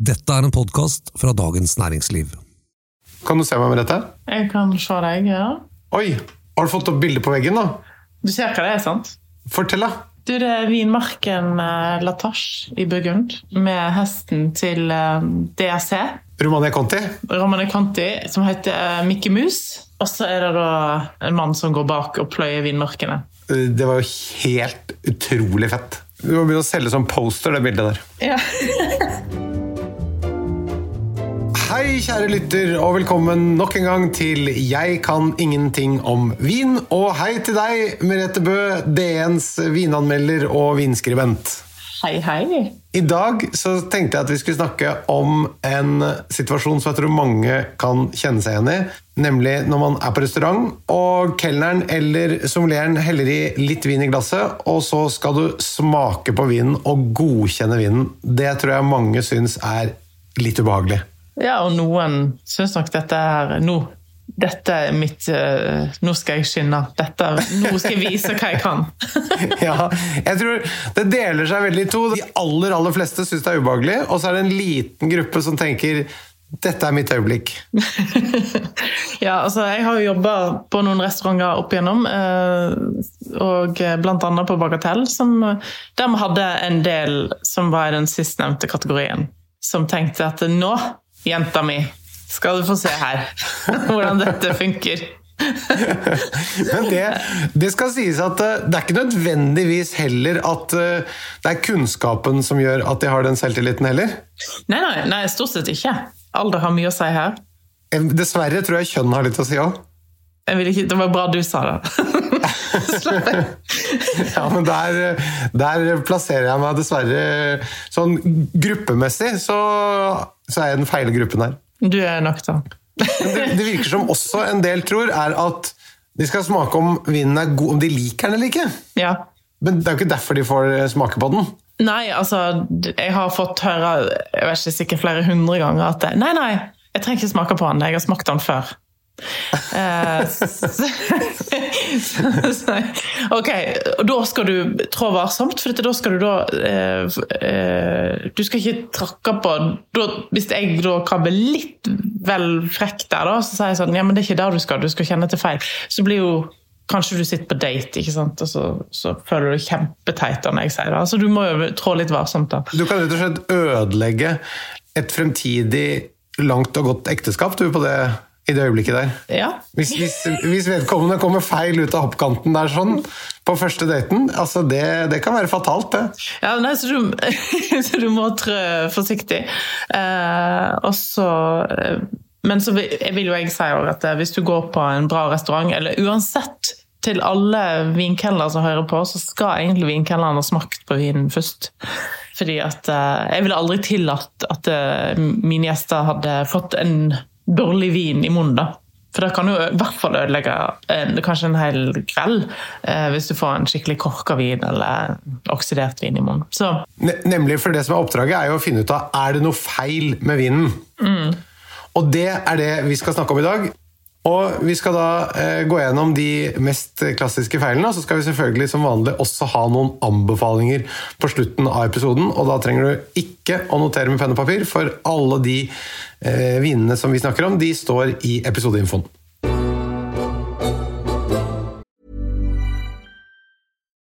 Dette er en podkast fra Dagens Næringsliv. Kan du se meg Merete? Jeg kan se deg, ja. Oi, har du fått opp bilde på veggen, da? Du ser hva det er, sant? Fortell, da. Du, det er vinmarken eh, Latache i Burgund, med hesten til eh, DRC, Romane Conti. Romane Conti, som heter eh, Mickey Mus. Og så er det da en mann som går bak og pløyer vinmarkene. Det var jo helt utrolig fett. Du må begynne å selge som poster, det bildet der. Ja. Hei, kjære lytter, og velkommen nok en gang til Jeg kan ingenting om vin. Og hei til deg, Merete Bø, DNs vinanmelder og vinskribent. Hei, hei. I dag så tenkte jeg at vi skulle snakke om en situasjon som jeg tror mange kan kjenne seg igjen i. Nemlig når man er på restaurant, og kelneren eller sommelieren heller i litt vin i glasset, og så skal du smake på vinen og godkjenne vinen. Det tror jeg mange syns er litt ubehagelig. Ja, og noen syns nok dette er nå dette er mitt eh, Nå skal jeg skinne. Dette, nå skal jeg vise hva jeg kan. Ja, jeg tror Det deler seg veldig i to. De aller aller fleste syns det er ubehagelig, og så er det en liten gruppe som tenker dette er mitt øyeblikk. Ja, altså jeg har jo jobba på noen restauranter opp igjennom, eh, og blant annet på Bagatell, som, der vi hadde en del som var i den sistnevnte kategorien. Som tenkte at nå, jenta mi, skal du få se her hvordan dette funker. Men det, det skal sies at eh, det er ikke nødvendigvis heller at eh, det er kunnskapen som gjør at de har den selvtilliten heller. Nei, nei, nei, stort sett ikke. Alder har mye å si her. Dessverre tror jeg kjønn har litt å si òg. Det var bra du sa det. Ja, men der, der plasserer jeg meg dessverre sånn gruppemessig, så, så er jeg i den feile gruppen her. Du er nok da. Det, det virker som også en del tror, er at de skal smake om vinen er god, om de liker den eller ikke. Ja. Men det er jo ikke derfor de får smake på den. Nei, altså, jeg har fått høre jeg vet ikke, sikkert flere hundre ganger at det- Nei, nei, jeg trenger ikke smake på den, jeg har smakt den før. Eh, ok, og da skal du trå varsomt, for da skal du da eh, eh, Du skal ikke trakke på da, Hvis jeg da bli litt vel frekk der, da, så sier jeg sånn Ja, men det er ikke der du skal, du skal kjenne til feil. Så blir jo Kanskje du sitter på date, ikke sant? og så, så føler du deg kjempeteit når jeg sier det. Altså, du må jo trå litt varsomt, da. Du kan rett og slett ødelegge et fremtidig langt og godt ekteskap du, på det, i det øyeblikket der. Ja. Hvis, hvis, hvis vedkommende kommer feil ut av hoppkanten der sånn, på første daten, altså det, det kan være fatalt, det. Ja, nei, så, du, så du må trø forsiktig. Eh, og så eh, Men så vil, jeg vil jo jeg si også at eh, hvis du går på en bra restaurant, eller uansett til alle vinkelnere som hører på, så skal egentlig vinkelneren ha smakt på vinen først. Fordi at eh, Jeg ville aldri tillatt at eh, mine gjester hadde fått en dårlig vin i munnen. da. For det kan jo i hvert fall ødelegge en, kanskje en hel grell eh, hvis du får en skikkelig korka vin eller oksidert vin i munnen. Så Nemlig for det som er oppdraget, er jo å finne ut av er det noe feil med vinen. Og det er det vi skal snakke om i dag. Og vi skal da eh, gå gjennom de mest klassiske feilene, og så skal vi selvfølgelig som vanlig også ha noen anbefalinger på slutten av episoden. Og da trenger du ikke å notere med penn og papir, for alle de eh, vinene som vi snakker om, de står i episodeinfoen.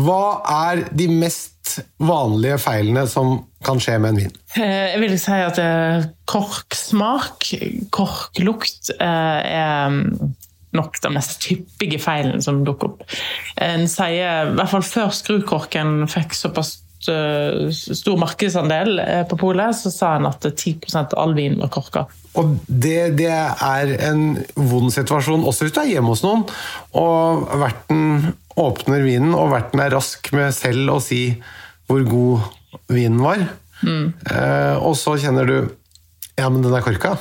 Hva er de mest vanlige feilene som kan skje med en vin? Eh, Jeg vil si at eh, korksmak, korklukt, eh, er mm, nok den mest hyppige feilen som dukker opp. En sier, i hvert fall før skrukorken fikk såpass stor markedsandel på polet, så sa en at 10% av all vin var korka. Og det, det er en vond situasjon, også hvis du er hjemme hos noen, og verten åpner vinen, og verten er rask med selv å si hvor god vinen var. Eh, og så kjenner du Ja, men den er korka.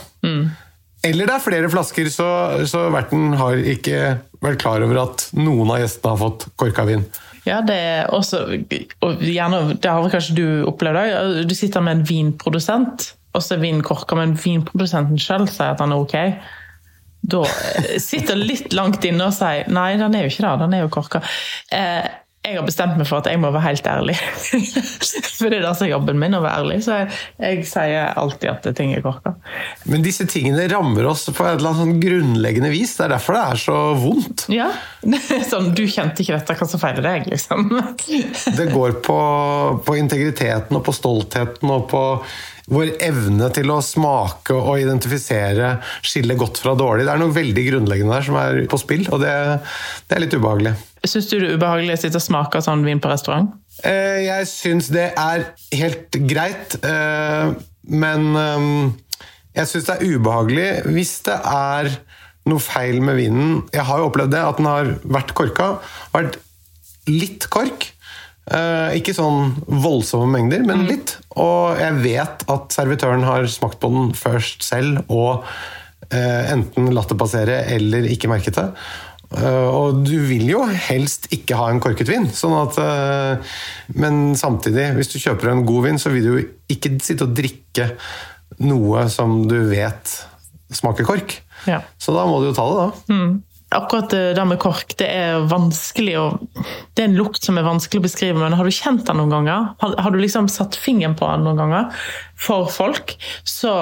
Eller det er flere flasker, så, så verten har ikke vært klar over at noen av gjestene har fått korka vin. Ja, det er også og gjerne, Det har vel kanskje du opplevd òg. Du sitter med en vinprodusent, og så er vinen korka, men vinprodusenten selv sier at han er ok. Da eh, sitter litt langt inne og sier nei, den er jo ikke det, den er jo korka. Eh, jeg har bestemt meg for at jeg må være helt ærlig. For det er det som er jobben min, å være ærlig. Så jeg, jeg sier alltid at ting er korka. Men disse tingene rammer oss på et eller annet sånn grunnleggende vis. Det er derfor det er så vondt. Ja. Sånn, du kjente ikke dette, hva som feiler deg, liksom. Det går på, på integriteten og på stoltheten og på vår evne til å smake og identifisere, skille godt fra dårlig. Det er noe veldig grunnleggende der som er på spill, og det, det er litt ubehagelig. Syns du det er ubehagelig å sitte og smake sånn vin på restaurant? Eh, Jeg syns det er helt greit, eh, men eh, jeg syns det er ubehagelig hvis det er noe feil med vinen. Jeg har jo opplevd det, at den har vært korka. Vært litt kork. Eh, Ikke sånn voldsomme mengder, men litt. Og jeg vet at servitøren har smakt på den først selv og eh, enten latt det passere eller ikke merket det. Eh, Og du vil jo helst ikke ha en korket vin. Sånn at, eh, men samtidig, hvis du kjøper en god vin, så vil du jo ikke sitte og drikke noe som du vet smaker kork. Ja. Så da må du jo ta det, da. Akkurat det med kork, det er vanskelig å Det er en lukt som er vanskelig å beskrive, men har du kjent den noen ganger? Har, har du liksom satt fingeren på den noen ganger for folk, så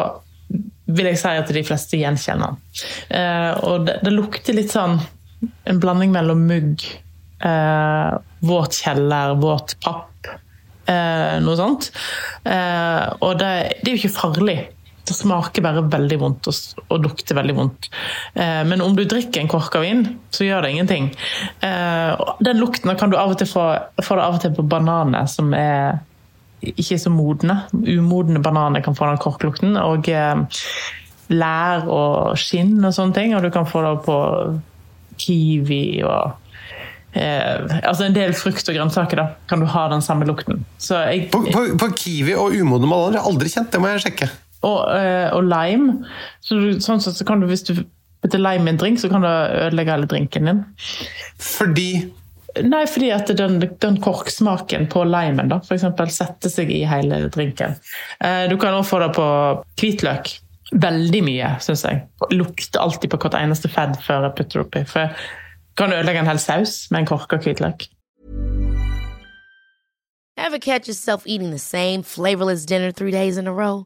vil jeg si at de fleste gjenkjenner den. Eh, og det, det lukter litt sånn en blanding mellom mugg, eh, våt kjeller, våt papp, eh, noe sånt. Eh, og det, det er jo ikke farlig. Det smaker bare veldig vondt og, og lukter veldig vondt. Eh, men om du drikker en kork av vin, så gjør det ingenting. Eh, den lukten kan du av og til få, få det av og til på bananer som er ikke så modne. Umodne bananer kan få den korklukten. Og eh, lær og skinn og sånne ting. Og du kan få det på kiwi og eh, Altså en del frukt og grønnsaker, da, kan du ha den samme lukten. Jeg, På, på, på Kiwi og umodne bananer har jeg aldri kjent, det må jeg sjekke. Og, eh, og lime. Så du, sånn sett så kan du, hvis du putter lime i en drink, så kan du ødelegge hele drinken din. Fordi Nei, fordi at den, den korksmaken på limen da, for eksempel, setter seg i hele drinken. Eh, Du kan også få det på hvitløk. Veldig mye, syns jeg. Lukter alltid på hvert eneste fedd før jeg putter det oppi. For jeg kan ødelegge en hel saus med en korka hvitløk. Ever catch yourself eating the same flavorless dinner three days in a row?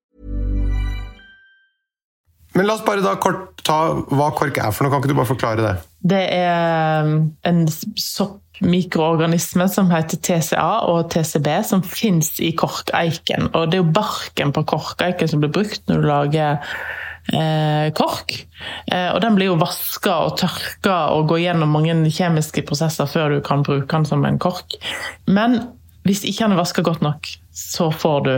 Men la oss bare da kort ta hva kork er for noe. Kan ikke du bare forklare det? Det er um, en soppmikroorganisme som heter TCA og TCB, som fins i korkeiken. Og det er jo barken på korkeiken som blir brukt når du lager eh, kork. Eh, og den blir jo vaska og tørka og går gjennom mange kjemiske prosesser før du kan bruke den som en kork. Men hvis ikke den er vaska godt nok, så får du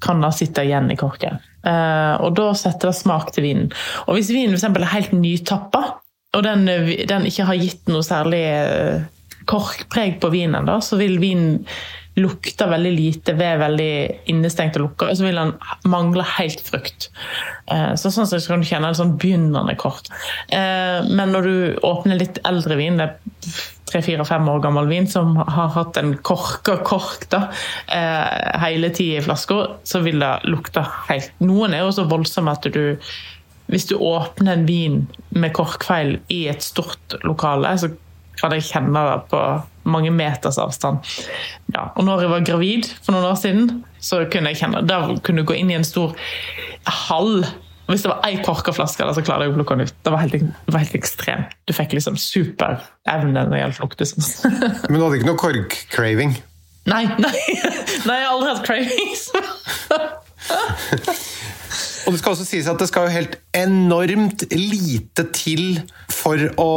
kan den sitte igjen i korken. Eh, og da setter det smak til vinen. Og hvis vinen eksempel er helt nytappa, og den, den ikke har gitt noe særlig eh, korkpreg på vinen, da, så vil vinen lukte veldig lite ved veldig innestengte lukker. Og så vil den mangle helt frukt. Eh, så sånn sett kan du kjenne en sånn begynnende kork. Eh, men når du åpner litt eldre vin, det er tre-fire-fem år gammel vin som har hatt en korka kork da, eh, hele tida i flaska, så vil det lukte helt Noen er jo så voldsomme at du hvis du åpner en vin med korkfeil i et stort lokale, så kan jeg kjenne det på mange meters avstand. Ja, og når jeg var gravid for noen år siden, så kunne jeg kjenne Da kunne du gå inn i en stor hall. Hvis det var ei korka flaske, så klarte jeg å plukke den ut. Det var helt, det var helt ekstremt. Du fikk liksom superevne når det gjaldt lukte. Men du hadde ikke noe kork-craving? Nei, nei, nei, jeg har aldri hatt cravings. Og det skal også sies at det skal jo helt enormt lite til for å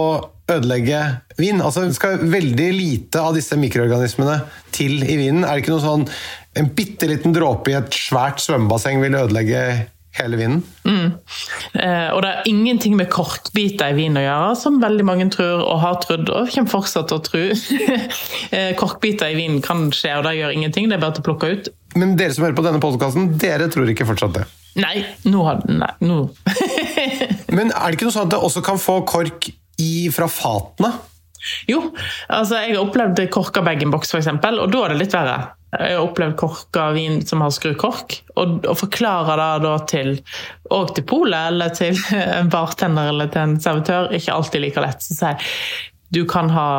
ødelegge vin. Altså Det skal veldig lite av disse mikroorganismene til i vinen. Er det ikke noe sånn En bitte liten dråpe i et svært svømmebasseng vil ødelegge hele vinen? Mm. Eh, og det er ingenting med korkbiter i vin å gjøre, som veldig mange tror og har trodd, og kommer fortsatt til å tro. eh, korkbiter i vinen kan skje, og det gjør ingenting. Det er bare til å plukke ut. Men dere som hører på denne podkasten, dere tror ikke fortsatt det? Nei, nå har Nei, nå. Men er det ikke noe sånn at det også kan få kork i fra fatene? Jo, altså jeg har opplevd korka bag-in-box f.eks., og da er det litt verre. Jeg har opplevd korka vin som har skrukork, og, og forklarer det da til og til polet eller til en bartender eller til en servitør ikke alltid like lett. Så sier du kan ha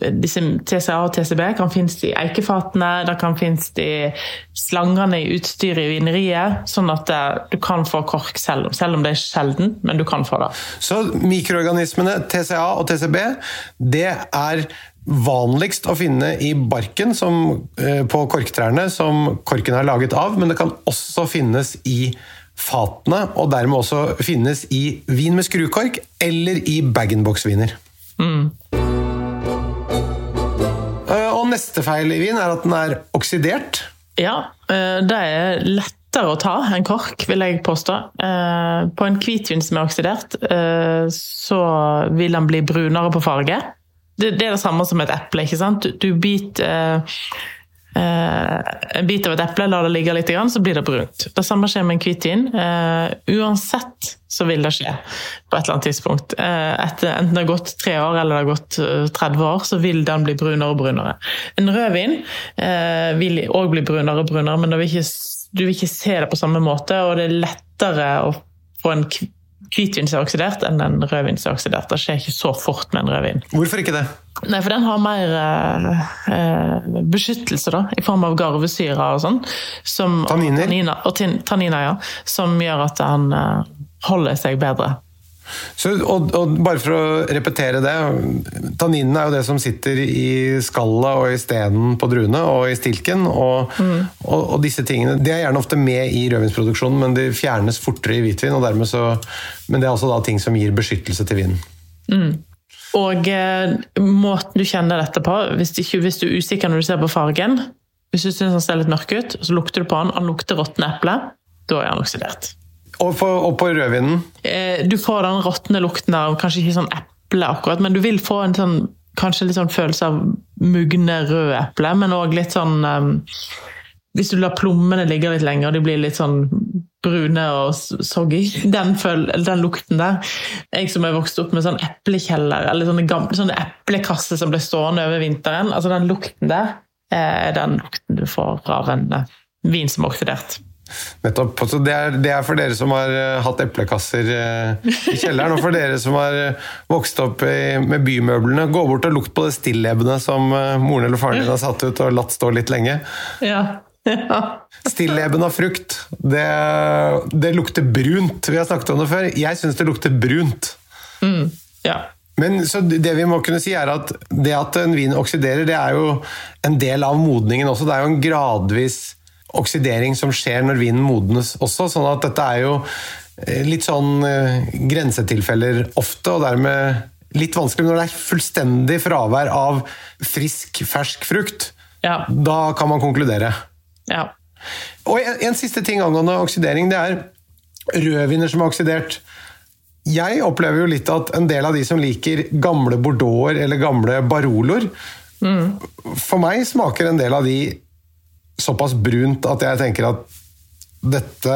disse TCA og TCB kan finnes i eikefatene, det kan finnes i slangene i utstyret i vineriet. Sånn at du kan få kork selv, selv om det er sjelden, men du kan få det. Så mikroorganismene TCA og TCB, det er vanligst å finne i barken som, på korktrærne som korken er laget av, men det kan også finnes i fatene, og dermed også finnes i vin med skrukork eller i bag-in-box-viner. Mm. Neste feil i vin er at den er oksidert. Ja, det er lettere å ta enn kork, vil jeg påstå. På en hvitvin som er oksidert, så vil den bli brunere på farge. Det, er det samme som et eple. ikke sant? Du, biter en bit av et eple, lar det ligge litt, så blir det brunt. Det samme skjer med en hvitvin. uansett så vil det skje på et eller annet tidspunkt. Etter, enten det har gått tre år eller det har gått 30 år, så vil den bli brunere og brunere. En rødvin eh, vil òg bli brunere og brunere, men vil ikke, du vil ikke se det på samme måte, og det er lettere å få en hvitvin som er oksidert, enn en rødvin som er oksidert. Det skjer ikke så fort med en rødvin. Hvorfor ikke det? Nei, for den har mer eh, beskyttelse, da, i form av garvesyre og sånn. Tanniner? Tanniner, og tanniner, ja. Som gjør at den eh, holder seg bedre. Så, og, og, bare for å repetere det. Tanninen er jo det som sitter i skallet og i stenen på druene og i stilken. Og, mm. og, og, disse tingene de er gjerne ofte med i rødvinsproduksjonen, men de fjernes fortere i hvitvin. så, Men det er også da ting som gir beskyttelse til vinen. Mm. Og eh, måten du kjenner dette på, hvis, ikke, hvis, du er usikker når du ser på fargen Hvis du syns den ser litt mørk ut, så lukter du på den, han lukter råtne eple, da er han oksidert. Og på, og på rødvinen? Eh, du får den råtne lukten av kanskje ikke sånn eple, akkurat, men du vil få en sånn, kanskje litt sånn følelse av mugne røde eple, men òg litt sånn um, Hvis du lar plommene ligge litt lenger, de blir litt sånn brune og soggy. Den, den lukten der. Jeg som er vokst opp med sånn eplekjeller, eller sånne, gamle, sånne eplekasser som ble stående over vinteren, altså den lukten der er den lukten du får av en vin som er oksidert. Nettopp. Så det er, det er, for dere som har uh, hatt eplekasser uh, i kjelleren, og for dere som har uh, vokst opp i, med bymøblene. Gå bort og lukt på det stillebene som moren eller faren din har satt ut og latt stå litt lenge. Ja. ja. Stilleben av frukt, det, det, lukter brunt. Vi har snakket om det før. Jeg syns det lukter brunt. Mm. Ja. Men så det vi må kunne si er at Det at en vin oksiderer, det er jo en del av modningen også. Det er jo en gradvis oksidering som skjer når vinen modnes også. sånn at dette er jo eh, litt sånn eh, grensetilfeller ofte, og dermed litt vanskelig. Når det er fullstendig fravær av frisk, fersk frukt, ja. da kan man konkludere. Ja. Og en, en siste ting angående oksidering, det er rødviner som er oksidert. Jeg opplever jo litt at en del av de som liker gamle bordeauxer eller gamle baroloer For meg smaker en del av de såpass brunt at jeg tenker at dette,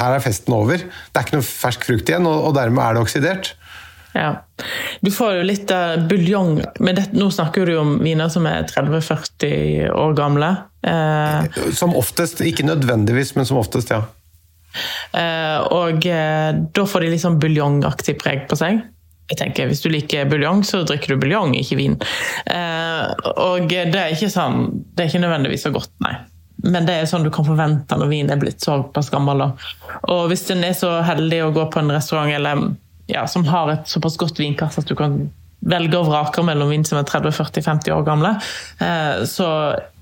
her er festen over. Det er ikke noe fersk frukt igjen, og, og dermed er det oksidert. Ja. Du får jo litt uh, buljong Men det, nå snakker du jo om viner som er 30-40 år gamle. Eh, Som oftest, ikke nødvendigvis, men som oftest, ja. eh, og eh, da får de litt sånn buljongaktig preg på seg. Jeg tenker, Hvis du liker buljong, så drikker du buljong, ikke vin. Eh, og det er ikke sånn, det er ikke nødvendigvis så godt, nei. Men det er sånn du kan forvente når vin er blitt såpass gammel. Da. Og hvis en er så heldig å gå på en restaurant eller, ja, som har et såpass godt vinkast at du kan velge og vrake mellom vin som er 30-40-50 år gamle, eh, så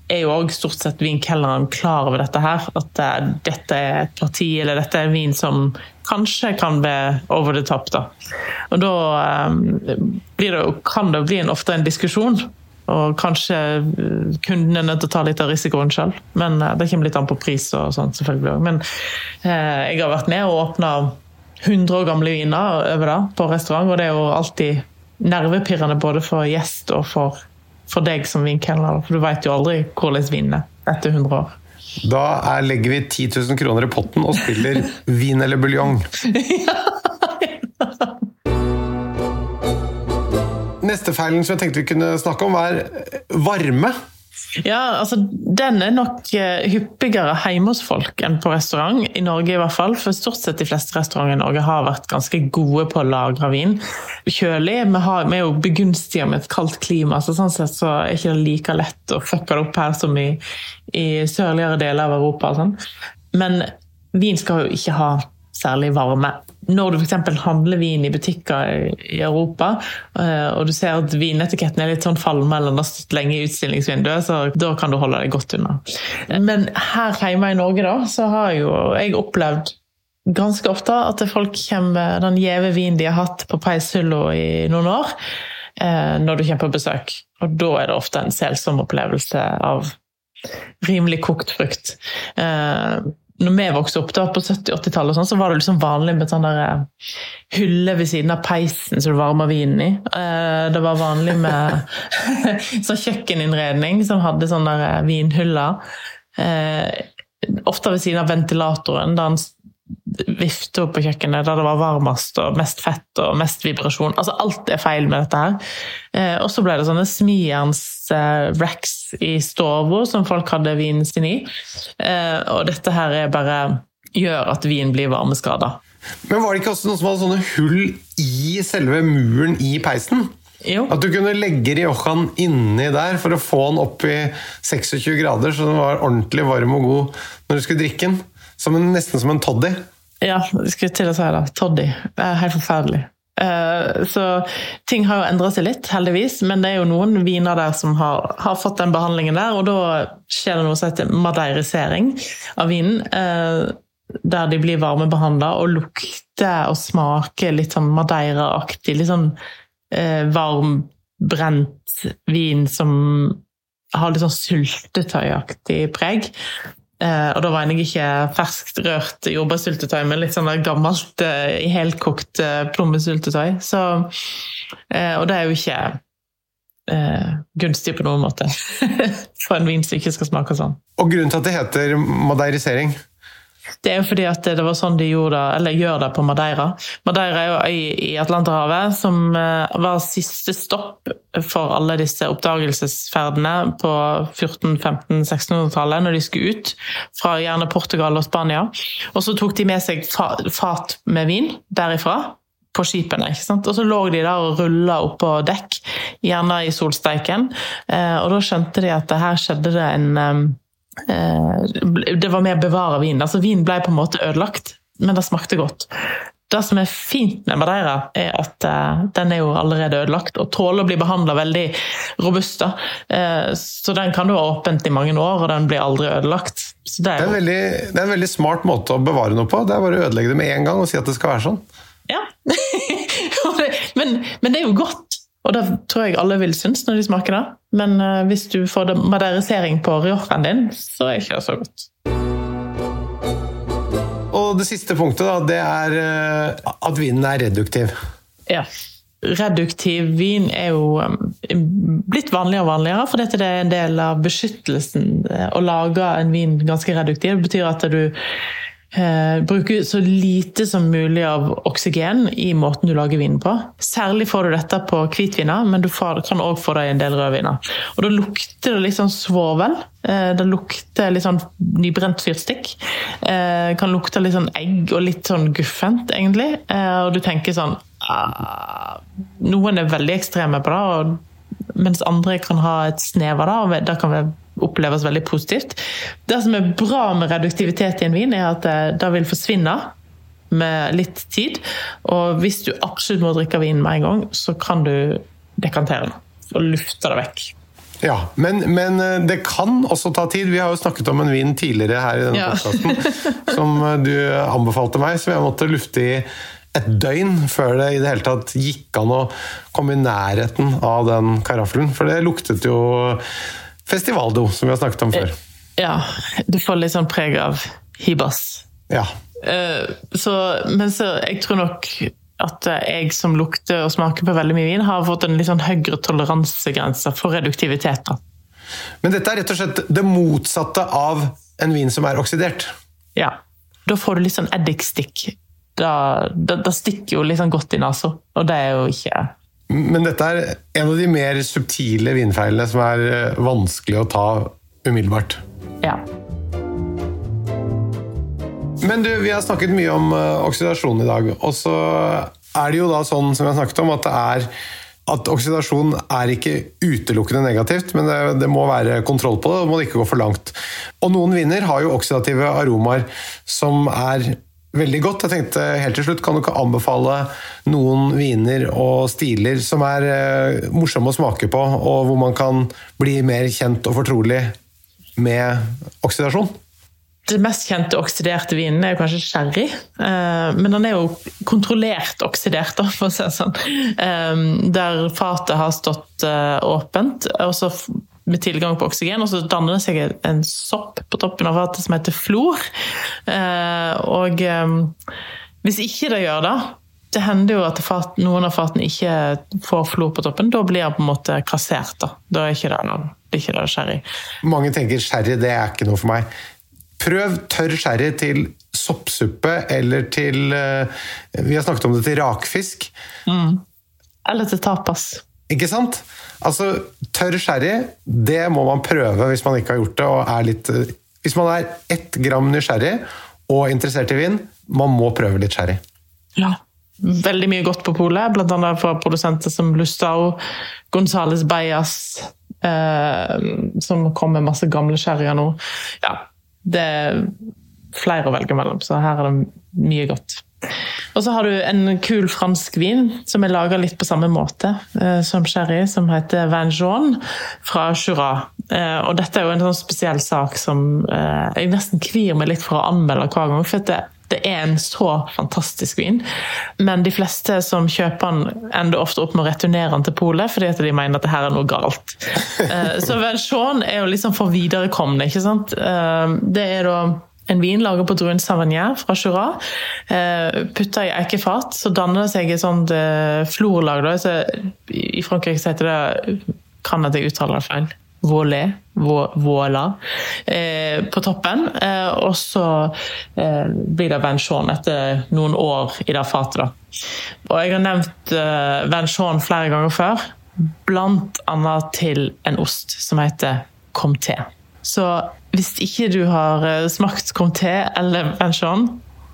er jo òg stort sett vinkelneren klar over dette her. At eh, dette er et parti, eller dette er vin som kanskje kan bli over the top. Da. Og da um, det, kan det bli en, ofte en diskusjon. Og kanskje eh, kunden er nødt til å ta litt av risikoen sjøl. Men eh, det kommer litt an på pris og sånt, selvfølgelig også. Men eh, jeg har vært med og åpna 100 år gamle viner over det på restaurant, og det er jo alltid nervepirrende både for gjest og for, for deg som vinkelner. For du veit jo aldri hvordan vinen er etter 100 år. Da er, legger vi 10 000 kroner i potten og spiller vin eller buljong. Neste feilen som jeg tenkte vi kunne snakke om, er varme. Ja, altså Den er nok eh, hyppigere hjemme hos folk enn på restaurant, i Norge i hvert fall. For stort sett de fleste restauranter i Norge har vært ganske gode på å lagre vin. Kjølig. Vi, har, vi er jo begunstiget med et kaldt klima, så sånn sett så er ikke like lett å fucke det opp her som i, i sørligere deler av Europa. Sånn. Men vin skal jo ikke ha særlig varme. Når du f.eks. handler vin i butikker i Europa, eh, og du ser at vinetiketten er litt sånn falma eller har stått lenge i utstillingsvinduet, så da kan du holde deg godt unna. Men her hjemme i Norge, da, så har jo jeg opplevd ganske ofte at folk kommer med den gjeve vinen de har hatt på peishylla i noen år, eh, når du kommer på besøk. Og da er det ofte en selsom opplevelse av rimelig kokt frukt. Eh, når vi vokste opp da, på 70-80-tallet, sånn, så var det liksom vanlig med sånn der eh, hylle ved siden av peisen som du varmer vinen i. Eh, Det var vanlig med sånn kjøkkeninnredning som hadde sånne eh, vinhyller. Ofte ved siden av ventilatoren, da opp på kjøkkenet, der det var varmest og mest fett og mest vibrasjon. Altså Alt er feil med dette her. Eh, Og så ble det sånne smijernsracks i stova som folk hadde vinen sin i. Eh, Og dette her er bare gjør at vin blir varmeskada. Men var det ikke også noen som hadde sånne hull i selve muren i peisen? Jo. At du kunne legge Riojaen inni der for å få den opp i 26 grader, så den var ordentlig varm og god når du skulle drikke den. Som en, nesten som en toddy. Ja, jeg skulle til å si det. Toddy. Helt forferdelig. Eh, Så ting har jo endret seg litt, heldigvis, men det er jo noen viner der som har, har fått den behandlingen der, og da skjer det noe som heter madeirisering av vinen. eh, Der de blir varmebehandla og lukter og smaker litt sånn madeiraaktig. Litt sånn eh, varm, brent vin som har litt sånn syltetøyaktig preg. Eh, og da mener jeg ikke ferskt rørt jordbærsyltetøy, men litt sånn gammelt, eh, helkokt eh, plommesyltetøy. Så, eh, og det er jo ikke eh, gunstig på noen måte for en vin som ikke skal smake sånn. Og grunnen til at det heter madeirisering Det er jo fordi at det var sånn de gjorde gjør det på Madeira. Madeira er jo øy i Atlanterhavet som eh, var siste stopp for alle disse oppdagelsesferdene på 14-, 15-, 1600-tallet, når de skulle ut fra gjerne Portugal og Spania. Og så tok de med seg fat med vin derifra på skipene. ikke sant? Og så lå de der og rulla oppå dekk, gjerne i solsteiken. Eh, og da skjønte de at her skjedde det en eh, Det var med å bevare vin. Altså vin ble på en måte ødelagt, men det smakte godt. Det som er fint med Madeira, er at eh, den er jo allerede ødelagt og tåler å bli behandla veldig robust. Eh, så den kan du ha åpent i mange år, og den blir aldri ødelagt. Så det det er er, en jo veldig, det er en veldig smart måte å bevare noe på. Det er bare å ødelegge det med en gang og si at det skal være sånn. Ja. Men, men det er jo godt. Og det tror jeg alle vil synes når de smaker det. Men eh, hvis du får det maderisering på riojaen din, så er ikke det så godt. Og det siste punktet, da, det er eh, at vinen er reduktiv. Ja. Reduktiv vin er jo um, blitt vanligere og vanligere, for dette er en del av beskyttelsen eh, å lage en vin ganske reduktiv. Det betyr at du eh, bruker så lite som mulig av oksygen i måten du lager vin på. Særlig får du dette på hvitviner, men du får, kan òg få det i en del rødviner. Og da lukter det litt sånn svovel. Eh, det lukter litt sånn nybrent fyrstikk. Eh, kan lukte litt sånn egg og litt sånn guffent, egentlig. Eh, og du tenker sånn ah, Noen er veldig ekstreme på det, og, mens andre kan ha et snev av det. og det kan være oppleves veldig positivt. Det som er bra med reduktivitet i en vin, er at det, det vil forsvinne med litt tid. Og hvis du absolutt må drikke vin med en gang, så kan du dekantere den og lufte det vekk. Ja, men, men, eh, det kan også ta tid. Vi har jo snakket om en vin tidligere her i denne Ja. podcasten som eh, du anbefalte meg, som jeg måtte lufte i et døgn før det i det hele tatt gikk an å komme i nærheten av den karaffelen. For det luktet jo festivaldo, som vi har snakket om før. Ja, du får litt sånn preg av hibas. Ja. Eh, Så, men så jeg tror nok at jeg som lukter og smaker på veldig mye vin, har fått en litt sånn høyere toleransegrense for reduktivitet. da. Men dette er rett og slett det motsatte av en vin som er oksidert. Ja. Da får du litt sånn eddikstikk. Da, da, da stikker jo litt sånn godt i nesa, og det er jo ikke Men dette er en av de mer subtile vinfeilene som er eh, vanskelig å ta umiddelbart. Ja. Men du, vi har snakket mye om eh, oksidasjon i dag, og så er det jo da sånn som vi har snakket om, at det er at oksidasjon er ikke utelukkende negativt, men det, det må være kontroll på det, det må ikke gå for langt. Og noen viner har jo oksidative aromaer som er veldig godt. Jeg tenkte helt til slutt, kan du ikke anbefale noen viner og stiler som er eh, morsomme å smake på, og hvor man kan bli mer kjent og fortrolig med oksidasjon? Det mest kjente oksiderte vinen er kanskje sherry, eh, men den er jo kontrollert oksidert, for å si det sånn. Eh, Der fatet har stått eh, åpent, og så med tilgang på oksygen, og så danner det seg en sopp på toppen av fatet som heter flor. Eh, Og eh, hvis ikke det gjør det det hender jo at fat, noen av fatene ikke får flor på toppen. Da blir den på en måte kassert. Da, da er ikke det, det er ikke det sherry. Mange tenker sherry, det er ikke noe for meg. Prøv tørr sherry til soppsuppe eller til eh, Vi har snakket om det til rakfisk. Eller til tapas. Ikke sant? Altså, tørr sherry, det må man prøve hvis man ikke har gjort det. og er litt... eh, Hvis man er ett gram nysgjerrig og interessert i vin, man må prøve litt sherry. Ja. Veldig mye godt på polet, annet fra produsenter som Lustau, Gonzales Bayas, eh, som kommer med masse gamle sherryer nå. Ja, det er flere å velge mellom, så her er det mye godt. Og så har du en kul fransk vin som er laga litt på samme måte eh, som sherry, som heter Jaune fra Jura. Eh, og dette er jo en sånn spesiell sak som eh, jeg nesten kvir meg litt for å anmelde hver gang. for det det er en så fantastisk vin, men de fleste som kjøper den, ender ofte opp med å returnere den til polet fordi at de mener at det her er noe galt. Så Venchon er jo liksom for viderekomne, ikke sant. Det er da en vin laget på druen Savagnin fra Jura. Putta i eikefat, så danner det seg et sånt eh, florlag. Så I Frankrike så heter det Kan at jeg uttaler det feil. Voilé, voilà, eh, på toppen. Eh, og så eh, blir det Venchon etter noen år i det fatet. da. Og jeg har nevnt eh, Venchon flere ganger før, blant annet til en ost som heter Comté. Så hvis ikke du har eh, smakt Comté eller Venchon,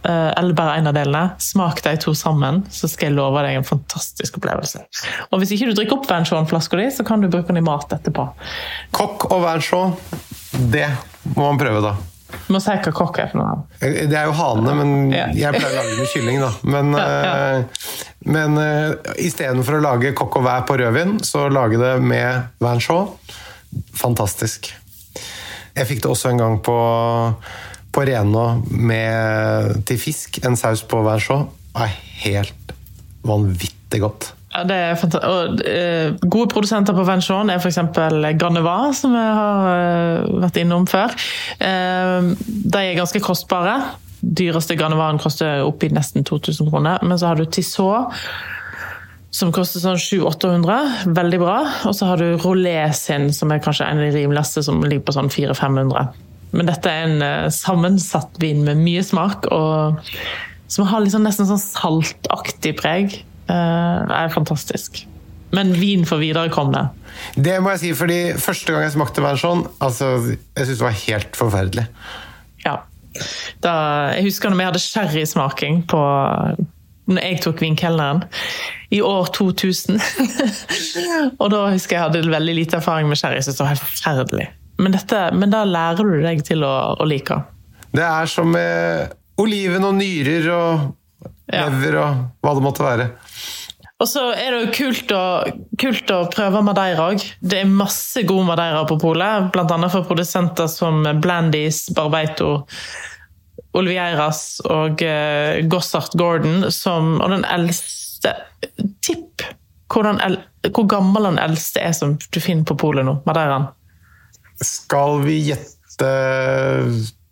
eh, eller bare en av delene, smak de to sammen, så skal jeg love deg en fantastisk opplevelse. Og hvis ikke du drikker opp Venchon-flaska di, så kan du bruke den i mat etterpå. Kokk og Vernchon, det må man prøve, da. Du må si hva kokk er for noe. Det er jo hane, men Ja. jeg pleier å lage med kylling, da. Men, Ja, ja. eh, men uh, istedenfor å lage kokk og vær på rødvin, så lage det med Vernchon. Fantastisk. Jeg fikk det også en gang på, på med, til fisk. En saus på hver Det er helt vanvittig godt. Ja, det er fanta- og, eh, gode produsenter på Venchon er f.eks. Ganeva, som jeg har eh, vært innom før. Eh, de er ganske kostbare, dyreste Granevaren koster oppi nesten 2000 kroner. Men så har du Tissot, som koster sånn 700-800. Veldig bra. Og så har du Rolé sin, som er kanskje en av de rimeligste, som ligger på sånn 400-500. Men dette er en uh, sammensatt vin med mye smak, og som har liksom nesten sånn saltaktig preg. Uh, er fantastisk. Men vin for viderekomne. Det må jeg si, fordi første gang jeg smakte vin sånn, altså, jeg syntes det var helt forferdelig. Ja. Da, jeg husker når vi hadde sherrysmaking på når jeg tok vinkelneren i år 2000. og da husker jeg hadde veldig lite erfaring med sherry, så det var helt forferdelig. Men, dette, men, da lærer du deg til å, å like. Det er som med oliven og nyrer og lever ja. og hva det måtte være. Og så er det jo kult å, kult å prøve Madeira òg. Det er masse god Madeira på polet, bl.a. for produsenter som Blandis, Barbeito, Olivieras og uh, Gossart Gordon, som, og den eldste Tipp el, hvor gammel den eldste er som du finner på polet nå, Madeiraen. Skal vi gjette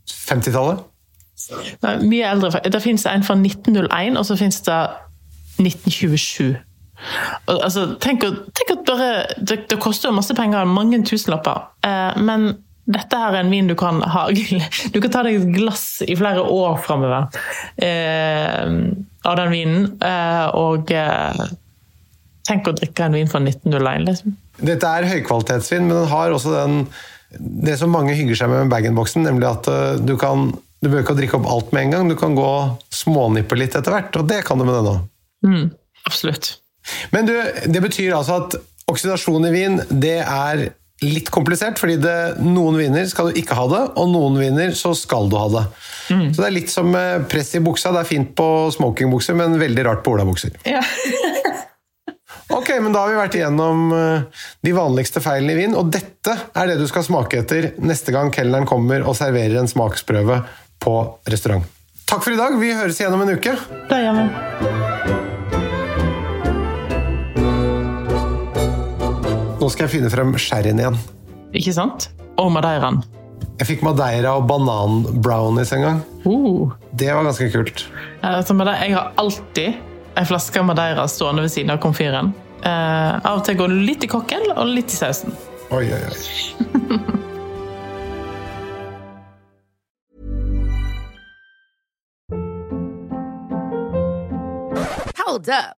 50-tallet? Nei, mye eldre. Det fins en fra 1901, og så fins det 1927. Altså, tenk, tenk, at bare, det, det, koster masse penger, mange tusenlapper, eh, men dette her er en vin du kan ha Du kan ta deg et glass i flere år framover eh, av den vinen. Eh, og eh, tenk å drikke en vin fra 1901, liksom. Dette er høykvalitetsvin, men den har også den det som mange hygger seg med med bag-in-boksen, nemlig at uh, du kan du bør ikke drikke opp alt med en gang, du kan gå smånippe litt etter hvert. Og det kan du med denne òg. Mm, absolutt. Men du, det betyr altså at oksidasjon i vin det er litt komplisert, fordi det, noen viner skal du ikke ha det, og noen viner så skal du ha det. Mm. Så det er litt som press i buksa. Det er fint på smokingbukser, men veldig rart på olabukser. Ja. ok, men da har vi vært igjennom eh, de vanligste feilene i vin, og dette er det du skal smake etter neste gang kelneren kommer og serverer en smaksprøve på restaurant. Takk for i dag. Vi høres igjen om en uke. Det gjør vi. Nå skal jeg finne frem sherryen igjen. Ikke sant? Og madeiraen. Jeg fikk madeira og bananbrownies en gang. Uh. Det var ganske kult. Altså, jeg har alltid en flaske madeira stående ved siden av komfyren. Uh, av og til går det litt i kokken og litt i sausen. Oi, oi, oi. Hold up.